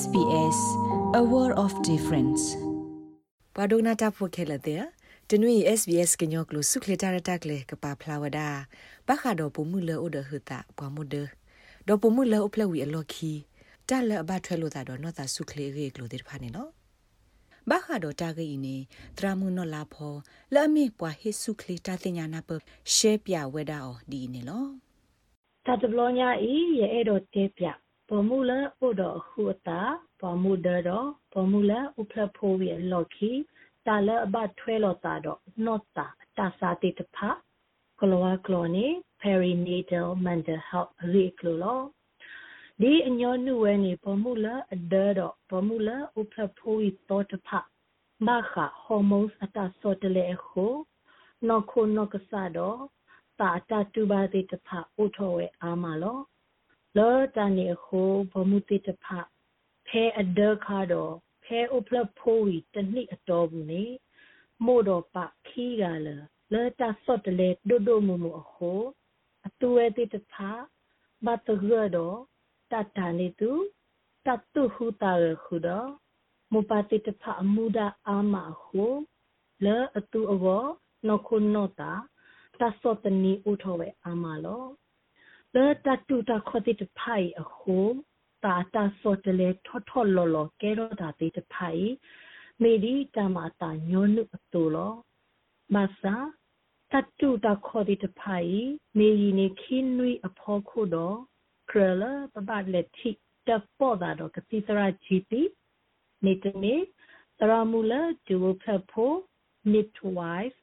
SBS a world of difference ဘာဒိုနာတာဖိုခဲလတဲ့တနွေ SBS ကညောကလို့စုခလတာရတာကလေကပါဖလာဝဒါဘခါတော့ပုံမှုလေအိုဒဟတာဘွာမဒတော့ပုံမှုလေအိုဖလဝီအလော်ခီတလဲအဘထွဲလို့တာတော့နော်တာစုခလေရေကလို့တဲ့ဖာနေနော်ဘခါတော့တာဂိနေတရာမှုနော်လာဖောလဲအမေပွာဟေစုခလေတာတင်ညာနာပရှဲပြဝဲတာအော်ဒီနေလောတာတဘလောညာဤရဲ့အဲ့တော့တေပြ ပေါ်မူလာဥဒခုတာပေါ်မူဒတော့ပေါ်မူလာဥဖလဖိုဝီလော်ခီတာလအဘထွဲလော်တာတော့နော့တာတာစာတိတဖာကလောကလောနေ perinatal mental health ရိကလောဒီအညောနုဝဲနေပေါ်မူလာအဒတော့ပေါ်မူလာဥဖလဖိုဝီတော့တဖာဘာခါဟော်မုန်းအတာစောတလေခုနော်ခုနော်ကဆာတော့တာတတူပါတိတဖာဥထောဝဲအာမလော လောတန်နေခုဘမှုတိတဖဖဲအဒခါတော့ဖဲဥပလဖိုးဝီတနိအတော်ဘူးနေမို့တော့ပခီးကလာလောတဆော့တလေဒိုဒိုမူမူအခုအတူဝဲတိတဖဘတ်တရတော့တတနေသူတတုဟူတာရခုတော့မူပါတိတဖအမှုဒအာမခုလောအတူအောနခုနောတာတဆော့တနီဥထောဝဲအာမလော လေတတူတာခတိတဖိုင်အခုတာတာစောတလေထော်ထော်လော်လော်ကဲတော့တာတိတဖိုင်မေဒီတမတာညွန်းနုအတူလောမဆာတတူတာခေါ်တိတဖိုင်မေယီနေခင်းနွိအဖော်ခုတော့ကရလပပလက်တိတပေါ်တာတော့ကတိစရာဂျီပီနေတနေတရမူလာဒူဖဖို့ midwife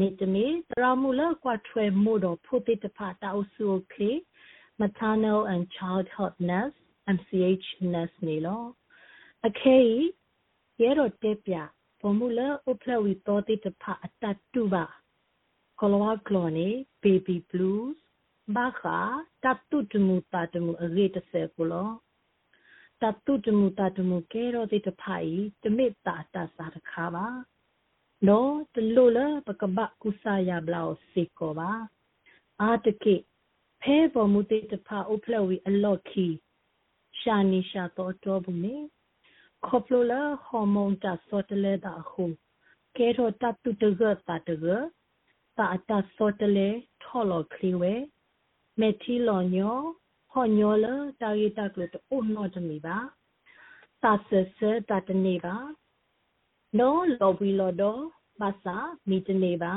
နေတမီတရမူလကွာထွဲမို့တော့ဖို့တိတဖာတောက်စုခေ maternal and childhood nurse MCH nurse နေလောအခေရဲတော့တက်ပြဘမူလဥပလဝီတော်တိတဖာအတတူပါကလဝကလောနေ baby blues ဘာခာတတုတမူတတမူအရေးတဆဲကိုလောတတုတမူတတမူကဲတော့တိတဖာဤတမိတာတစားတခါပါ နောတလူလပကဘကုစာယဘလောစေကောပါအာတကိဖဲပေါ်မူတေတဖာဥဖလဝီအလော့ခီရှာနီရှာတော့တော့ဘူးနေခေါပလိုလာဟော်မုန်တာစောတလေတာခုကဲတော့တတုတကတာတကတာအတာစောတလေထော်လော်ခလီဝဲမေထီလော်ညောဟော်ညောလတာရီတကလို့တော့နော်တမီပါတာဆဆတာတနေပါ နောလောဘီလောဒဘာသာမီတနေပါ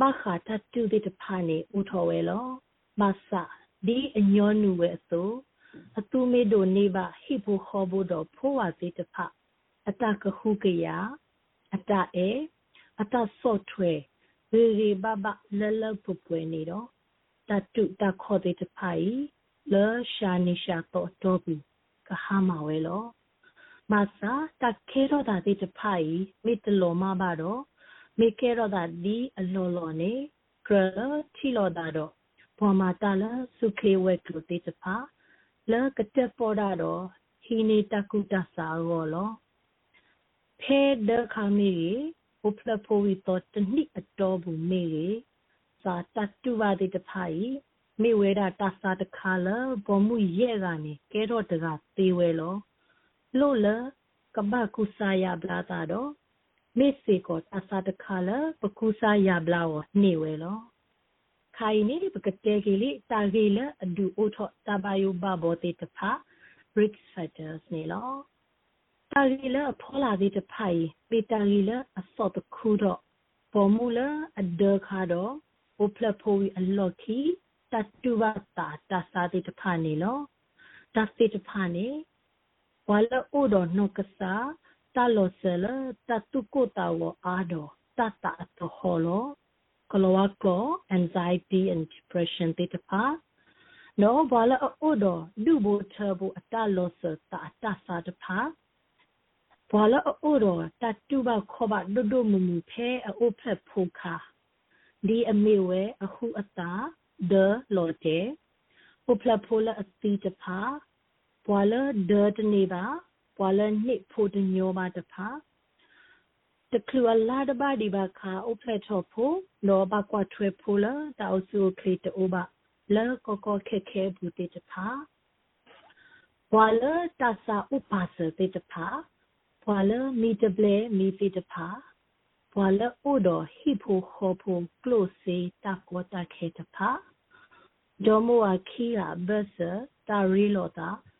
မခါတတူဒီတဖာနေဥထော်ဝဲလောမဆာဒီအညောနုဝဲအစုအတူမေဒိုနေပါဟိဖို့ခေါ်ဖို့တော့ဖိုးဝါသေးတဖအတကခုကရအတအဲအတဆော့ထွဲရေရေဘဘလလပပွေနေတော့တတုတခေါ်သေးတဖာဤလောရှာနိရှာတော့တော့ဘူးကဟာမဝဲလော မာစာတခဲတော့တာဒီတဖိုင်မိတလောမပါတော့မိခဲတော့တာဒီအလောလောနေကရချီလောတာတော့ဘောမာတလာစုခေဝဲကလို့တေတဖာလာကတက်ပေါ်တာတော့ဟီနေတကုတဆာရောလောဖဲဒခါမီဥပလဖိုဝီတော့တနိအတော်ဘူးမေစာတတူပါတဲ့တဖိုင်မိဝဲတာတဆာတခါလာဘောမှုရဲ့ကနေကဲတော့တကသေးဝဲလော လို့လကဘကုစာယဘလာတာတော့မေစေကောအစာတခါလပကုစာယဘလာဝနေဝဲလောခိုင်နေပကတဲကလေးတာဂေလအဒူအိုထောတဘယုဘဘောတေတဖာ brick fighters နေလောတာဂေလဖောလာသေးတဖိုင်ပေတာဂေလအစော့တခုတော့ပေါ်မူလအဒခါတော့အိုပလဖိုဝီအလော်ခီတတူဝတာတစာသေးတဖာနေလောတသေတဖာနေ ဝါလအိုဒနောကဆာတလောဆလတတုကိုတာဝအာဒတတအတဟောလောကလောဝကော anxiety and depression တေတပါနောဘာလအိုဒဒူဘူထဘူအတလောဆတာတဆာတပါဘာလအိုဒတတူဘခောဘဒုဒုမမူဖဲအိုဖက်ဖူခါဒီအမေဝဲအခုအတာဒလောတေဥပလဖိုလအတိတပါ ဘွာလဒတနေပါဘွာလနှစ်ဖို့တညောပါတဖာတကလူလာဒဘာဒီဘာခါအိုဖလက်ထော့ဖို့လောဘကွာထွေဖို့လာတောက်စုခေတအိုဘာလဲကောကောခက်ခဲဘူးတေတဖာ Wala tasa upasa te te pa. Wala mi te ble mi te te pa. Wala odo hipo hopo close ta ko ta ke te pa. Domo a kia besa ta rilota ta balo podi ba te pa. Hibu hobu odo ta susu ko te ka te pa. Wala odo hipo hopo dobu doti tipakodo ခုခတာရီလောတာအစ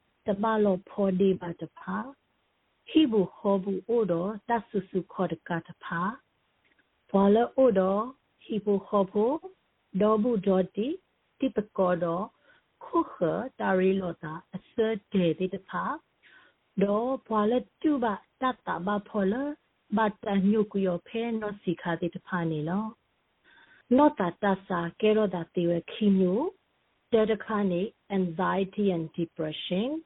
တဲ့တဲ့တဖာဒေါ်ဘွာလက်တူဘတတ်တာဘဖော်လဘတ်တညုကယောဖဲနောစီခါတဲ့တဖာနေလောနောတာတဆာကဲရောတာတေဝခိညိုတဲ့တခါနေ anxiety and depression တဘယုပဘောတတုကုတာဝအာရောတတအတဟောလောတဆာအပနောတဖာနေနေဝဲပါတရတဘလီတာဖူအာတလတာကနောစုကနောခော့ကနောကတာတဘလေကဘထော်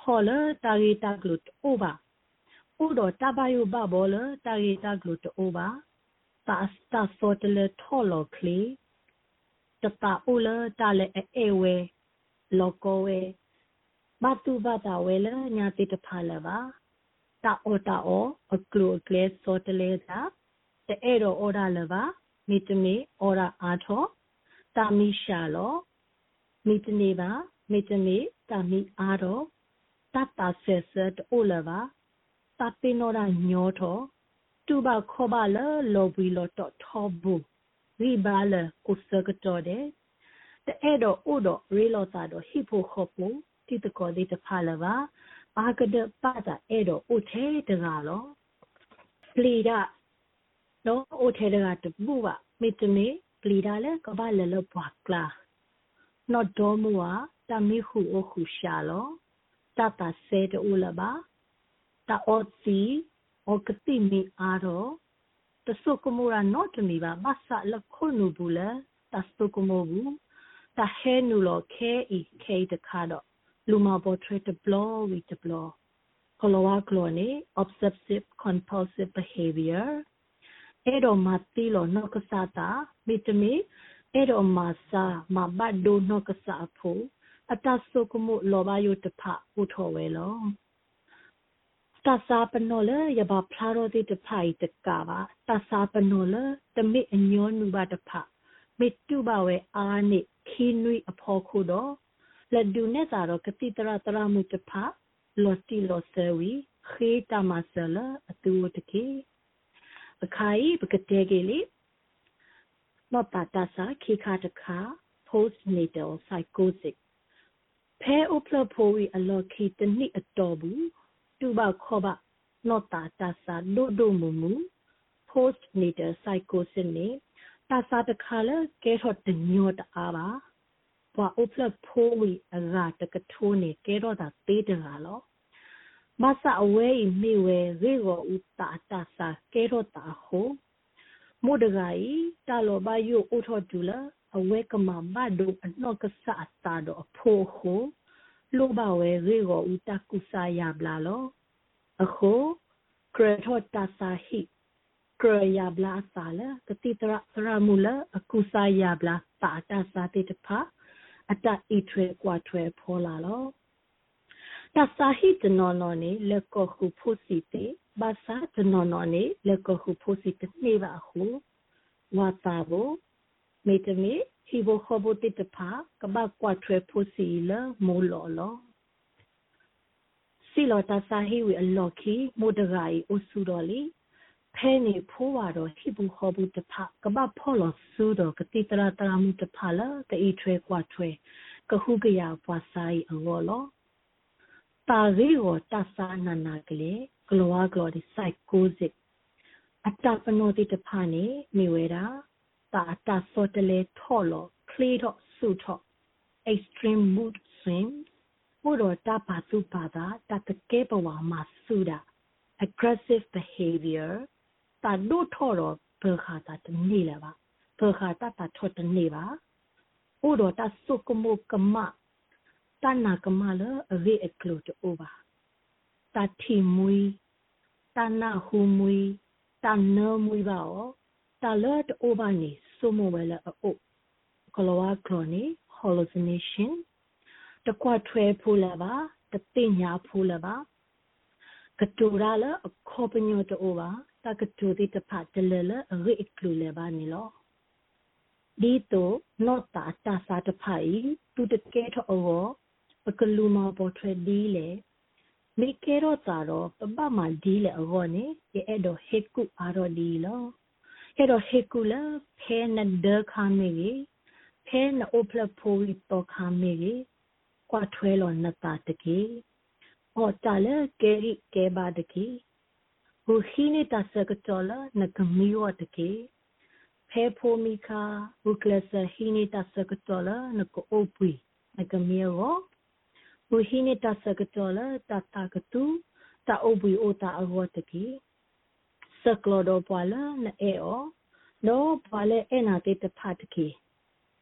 ဟောလတာရီတကလုတ်အိုဘာဥဒတဘယုဘဘောလတာရီတကလုတ်အိုဘာတာစတာစောတလေထော်လောခလီတတအိုလတာလေအေဝဲလောကောဝဲဘတုဘတာဝဲလညာတိတဖာလပါတာအိုတာအိုအကလုကလေစောတလေသာတဲ့အဲ့တော့အော်ဒါလပါမိတမီအော်ဒါအားထောတာမီရှာလောမိတနေပါမိတမီတာမီအားတော့ တတ်တာဆက်ဆက်အိုလပါတပင်းတော့ညောထောတူပါခောပါလလောဘီလောတော့ထောဘူးရိဘာလကိုစကတော့တဲ့တဲ့တော့ဥတော့ရေလောတာတော့ဟိဖို့ခော့ဖို့တိတကောဒီတဖာလပါအာကဒပါတာအဲ့တော့ဥထဲတကားလောပလီဒနော်ဥထဲတကားတပူပါမိတမေပလီဒါလဲကဘာလလပွားကလာနော်ဒေါ်မူဝတမီခုအခုရှာလော တတဆဲတူလပါတာအော့စီဩကတိမီအားတော့တဆုကမူရာနော့တမီပါမဆလခုနူဘူးလေတဆုကမူဘူးတဟဲနူလောခဲဤခဲတခါတော့လူမပေါ်ထရတဘလောဝီတဘလောကလောဝကလောနေ obsessive compulsive behavior အဲ့တော့မတီလောနောက်ကစားတာမိတမီအဲ့တော့မစာမဘတ်ဒိုနောက်ကစားဖို့ အတဆုကမှုလောဘယုတဖဥထော်ဝဲလောတသာပနောလယဘဖလာရောတိတဖိုင်တကပါတသာပနောလတမိအညောနုဘတဖမေတုဘဝဲအာနိခီနွိအဖောခုတော့လက်ဒုနဲ့သာတော့ကတိတရတရမှုတဖလောတိလောဆဝီခေတမဆလအတူတကေပခိုင်ပကတဲ့ကေလေနောတာတဆာခေခါတခါ postnatal psychosis ဖဲဥပလဖိုရီအလော်ခီတနိအတော်ဘူးတူပါခောပါနော့တာတာစာလို့တို့မူမူ post natal psychosis နဲ့တာစာတခါလဲကဲတော့တညောတအားပါဘွာဥပလဖိုရီအရာတကထိုးနေကဲတော့တာသေးတလာလောမဆအဝဲဤမိဝဲရေကိုဥတာတာစာကဲတော့တာဟုမို့တကဤတာလောဘယုဥထောတူလာအဝဲကမမတ်တို့အနော့ကဆအတာတော့အဖိုးဟု လိုဘဝဲရေကိုဥတာကုစာရဘလာလောအခုကရထောတာစာဟိကရယဘလာစာလကတိတရသရမူလအကုစာယဘလာတာတာစာတိတဖာအတဣထွေကွာထွေဖောလာလောတသဟိတနောနောနေလကခုဖို့စီတေဘာသာတနောနောနေလကခုဖို့စီတနေပါဟုဝါတာဘမေတမေ ဟိဘခဘတိတဖာကဘကွာထွေဖို့စီလမိုးလောလောစီလောတသဟိဝီအလော်ခီမိုဒဂါယိအဆူတော်လီဖဲနေဖိုးဝါတော့ဟိဘူးဟောဘူးတဖကဘဖောလဆူတော့ကတိတရာတရာမှုတဖလာတေထွဲကွာထွဲကဟုကရပွားဆိုင်အောလောတာရီကိုတဆာနာနာကလေးဂလောဂလောဒီစိုက်ကိုစစ်အတပနောတိတဖနေမိဝဲတာ တာတာစောတလေထော်လောခလီတော့ဆူတော့ extreme mood swings ဘို့တော့တပါစုပါတာတတကဲဘဝမှာဆူတာ aggressive behavior တာဒိုထော်တော့ဘခါတာတနေလာပါဘခါတာတာထော်တနေပါဥတော်တာစုကမုကမ ta na kama le ave eklo to oba ta thi mui ta na hu mui ta no mui ba o ta le to oba ni so mo wele o kolowa kroni hallucination တကွထွဲဖိုးလာပါတသိညာဖိုးလာပါကတူရာလအခေါပညောတိုပါတကတူတိတဖတ်တလလရိကလူလေပါနီလောဒီတိုနော့တာတာစာတဖိုင်သူတကဲထောပကလူမပေါ်ထွဲဒီလေမိကေရောတာတော့ပပမဒီလေအောနေရဲ့အဲ့တော့ဟေကုအာရောဒီလော အဲ့တော့ဟေကုလာဖဲနဒခါမေကြီးဖဲနအိုဖလဖိုရီတော့ခါမေကြီးကွာထွဲလောနတာတကေဟောတလေကေရီကေဘာတကေဟိုခီနေတာစကတော်လာနကမီဝတကေဖဲဖိုမီခါဟိုကလစဟီနေတာစကတော်လာနကိုအိုပွီနကမီရောဟိုဟီနေတာစကတော်လာတတာကတူတာအိုပွီအိုတာအဝတကေစ ကလောတော့ပွာလာနအေအောတော့ပွာလေအနာတေတဖတ်တကေ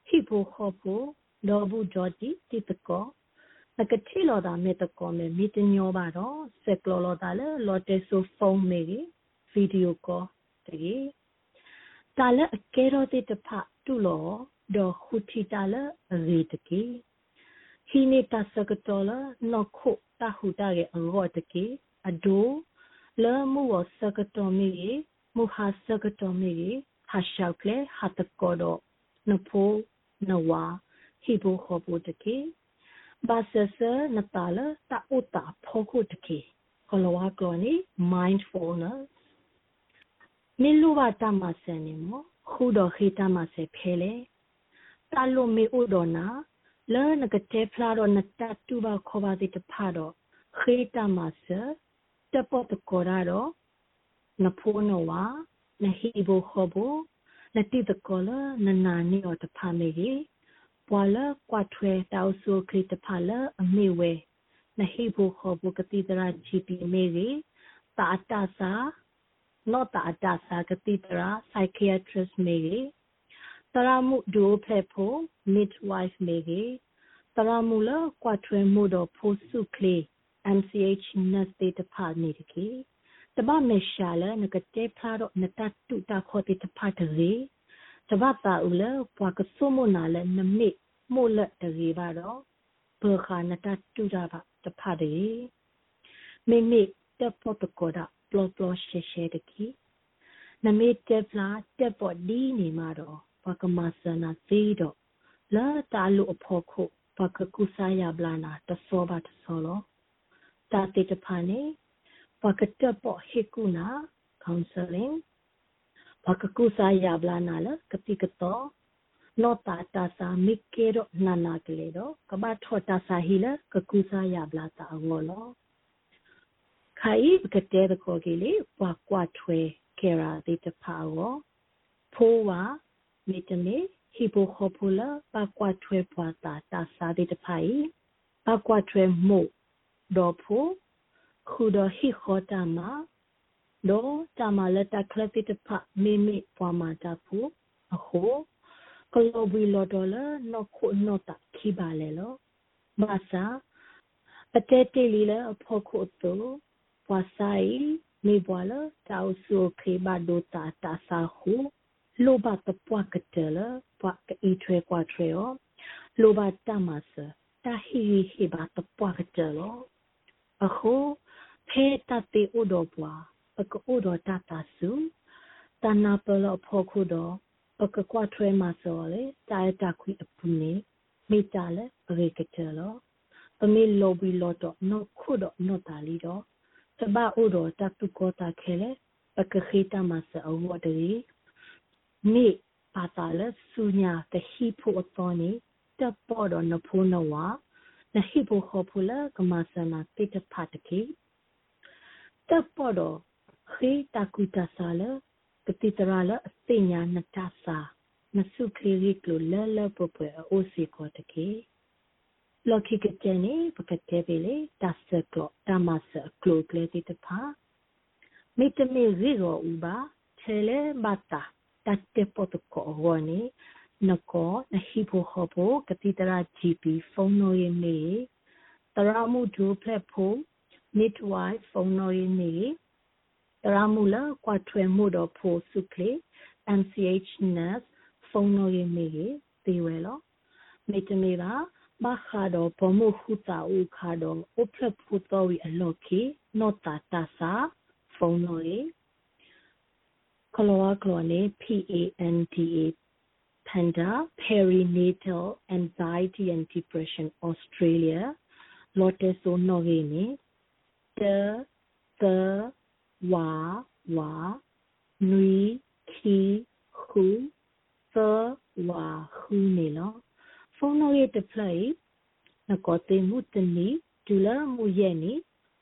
ဟိဖိုခေါ်ဖို့လောဘူးဂျော်တီတိတကောနကတိလောတာမေတကောမေမီတညောပါတော့စက်ကလောလောတာလေလော်တေဆိုဖုန်းမေကြီးဗီဒီယိုကောတကြီးတာလေအကဲတော့တိတဖတူလောဒေါ်ခုတီတာလေရေတကြီးဟိနေတာစကတော်လနော်ခုတာဟူတာရဲ့အရောတကြီးအဒို လဲမှုဝစကတော်မီမူဟာစကတော်မီဟာရှောက်ကလေဟာတကောတော့နဖိုးနဝါဟိဘခောပုတကေဘာဆဆနတာလတာဥတာဖောခုတကေခလဝါကလောနီ mindfulness မေလူဝတာမဆန်နေမခုတော်ခေတမဆေဖဲလေတာလိုမေဥဒောနာလဲနကတေဖလာတော့နတတူပါခေါ်ပါသေးတဖတော့ခေတမဆ တပတ်တကောရတော့နဖိုးနဝနဟိဘခောဘနတိတကောလနနာနီော်တဖာမေကြီးပွာလကွာထွဲတောက်ဆိုခရစ်တဖလအမေဝဲနဟိဘူခောဘူကတိတရာချီတီမေရီတာတစာနောတာတစာကတိတရာ psychiatrist မေရီတရာမှုဒိုဖလက်ဖို့ midwife မေရီတရာမှုလကွာထွဲမှုတော့ဖိုးစုကလေး MCH nurse တဖနေတကေတဘမေရှာလနကတေဖလာတော့နတတုတာခေါ်တိတဖတရေတပတ်တာဦးလပွားကဆုမနာလဲနမိမို့လက်တရေပါတော့ဘောခနတတူတာပါတဖတ်တယ်မိမိတက်ဖို့တကောတာပလောပလောရှေရှေတကီနမိတက်ဖလာတက်ဖို့ဒီနေမှာတော့ဘကမဆနာသေးတော့လာတာလူအဖို့ခုဘကကုစာယဘလာနာတဆောပါတဆောလော တာတေတဖာနေဘကတက်ဖို့ဟေကုနာ counseling ဘကကုစာယဘလာနာလကတိကတော့နောတာတာစာမိကေရောနာနာကလေတော့ကဘာထောတာစာဟီလကကုစာယဘလာတာငောလောခိုင်ကတဲ့ကောကလေးပွားကွာထွဲကေရာတိတဖာဝဖိုးဝမေတမေဟီဘိုခေါ်ဖူလာပကွာထွဲပွားတာတာစာတိတဖိုင်ပကွာထွဲမို့ ဒေါ်ဖိုခုဒဟီခေါ်တာမာဒေါ်တာမလက်တကလတိတဖမေမေပွားမာတာဖူအခုကလောဘီလောဒေါ်လာနော်ခုနော်တာခိပါလေလောဘာသာအတဲတေလီလာဖို့ခုတိုပွာဆိုင်မေဘွာလာတောက်ဆူခေဘာဒိုတာတာစာဟုလိုဘတ်ပွားကတဲလာပွားကီထွဲကွာထွဲရောလိုဘတ်တမဆတာဟီဟီဘာတပွားကတဲလော အခုဖေတတေဥဒပွားပကဥဒတာတာစုတနာပလောဖို့ခုတော့ပကကွာထွဲမှာစောလေတာရတာခွေအပူနေမိတာလေရေကတလောပမေလောဘီလောတော့နောခုတော့နောတာလီတော့တဘာဥတော်တတုကောတာခဲလေပကခိတမဆအဝတ်တရီမိပါတာလေစုညာတဟိဖို့အတော်နေတပေါ်တော့နဖိုးနဝ နဟိဖို့ခေါ်ဖူလာကမဆနာတိတဖတ်တကေတပေါ်တော့ခေတကုတဆာလေကတိတရာလအသိညာနတစာမစုခေရိကလိုလလပပအိုစီကောတကေလောခိကတဲ့နေပကတဲ့ပဲလေတဆကလတမဆကလိုကလေတိတဖာမိတမေရီရောဥပါချေလေဘတာတတ်တေပတကောဝနီ နကောနဟိဖိုခောဖိုကတိတရာ GP ဖုန်းနိုရင်းနေတရမှုဒူဖလက်ဖို midwife ဖုန်းနိုရင်းနေတရမှုလာကွာထွေမှုတော့ဖိုစုကလေ MCH nurse ဖုန်းနိုရင်းနေတေဝဲလောမေတမေတာဘာခါတော့ပမှုခုတာဥခါတော့ဥဖလက်ဖူတော်ဝီအလော်ခီနောတာတာစာဖုန်းနိုရင်းကလောကလောနေ PANDA Panda, Perinatal Anxiety and Depression Australia, Lotus So the The, Wa, Wa, Nui, Ki, Hu, The, Wa, Hu Nela, Phone Away to Play, Nakote Mutani, Dula Muyeni,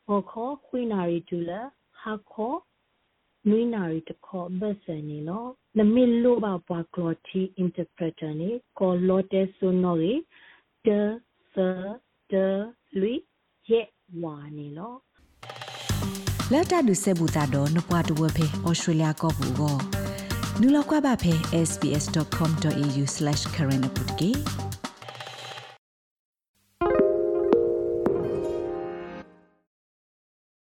Hoko Huinari Dula, Hako နွိနာရီတခေါ်ဘတ်စနေလောနမီလိုဘာပွားကလော်တီအင်တာပရက်တာနေကောလော်တဲဆိုနော်ရီဒသဒလူယေဝါနေလောလတ်တာဒုဆေဘူတာတော့နပွားတဝဖေဩစတြေးလျကောဘူးကိုနူလောက်ကွာပါဖေ sbs.com.au/current update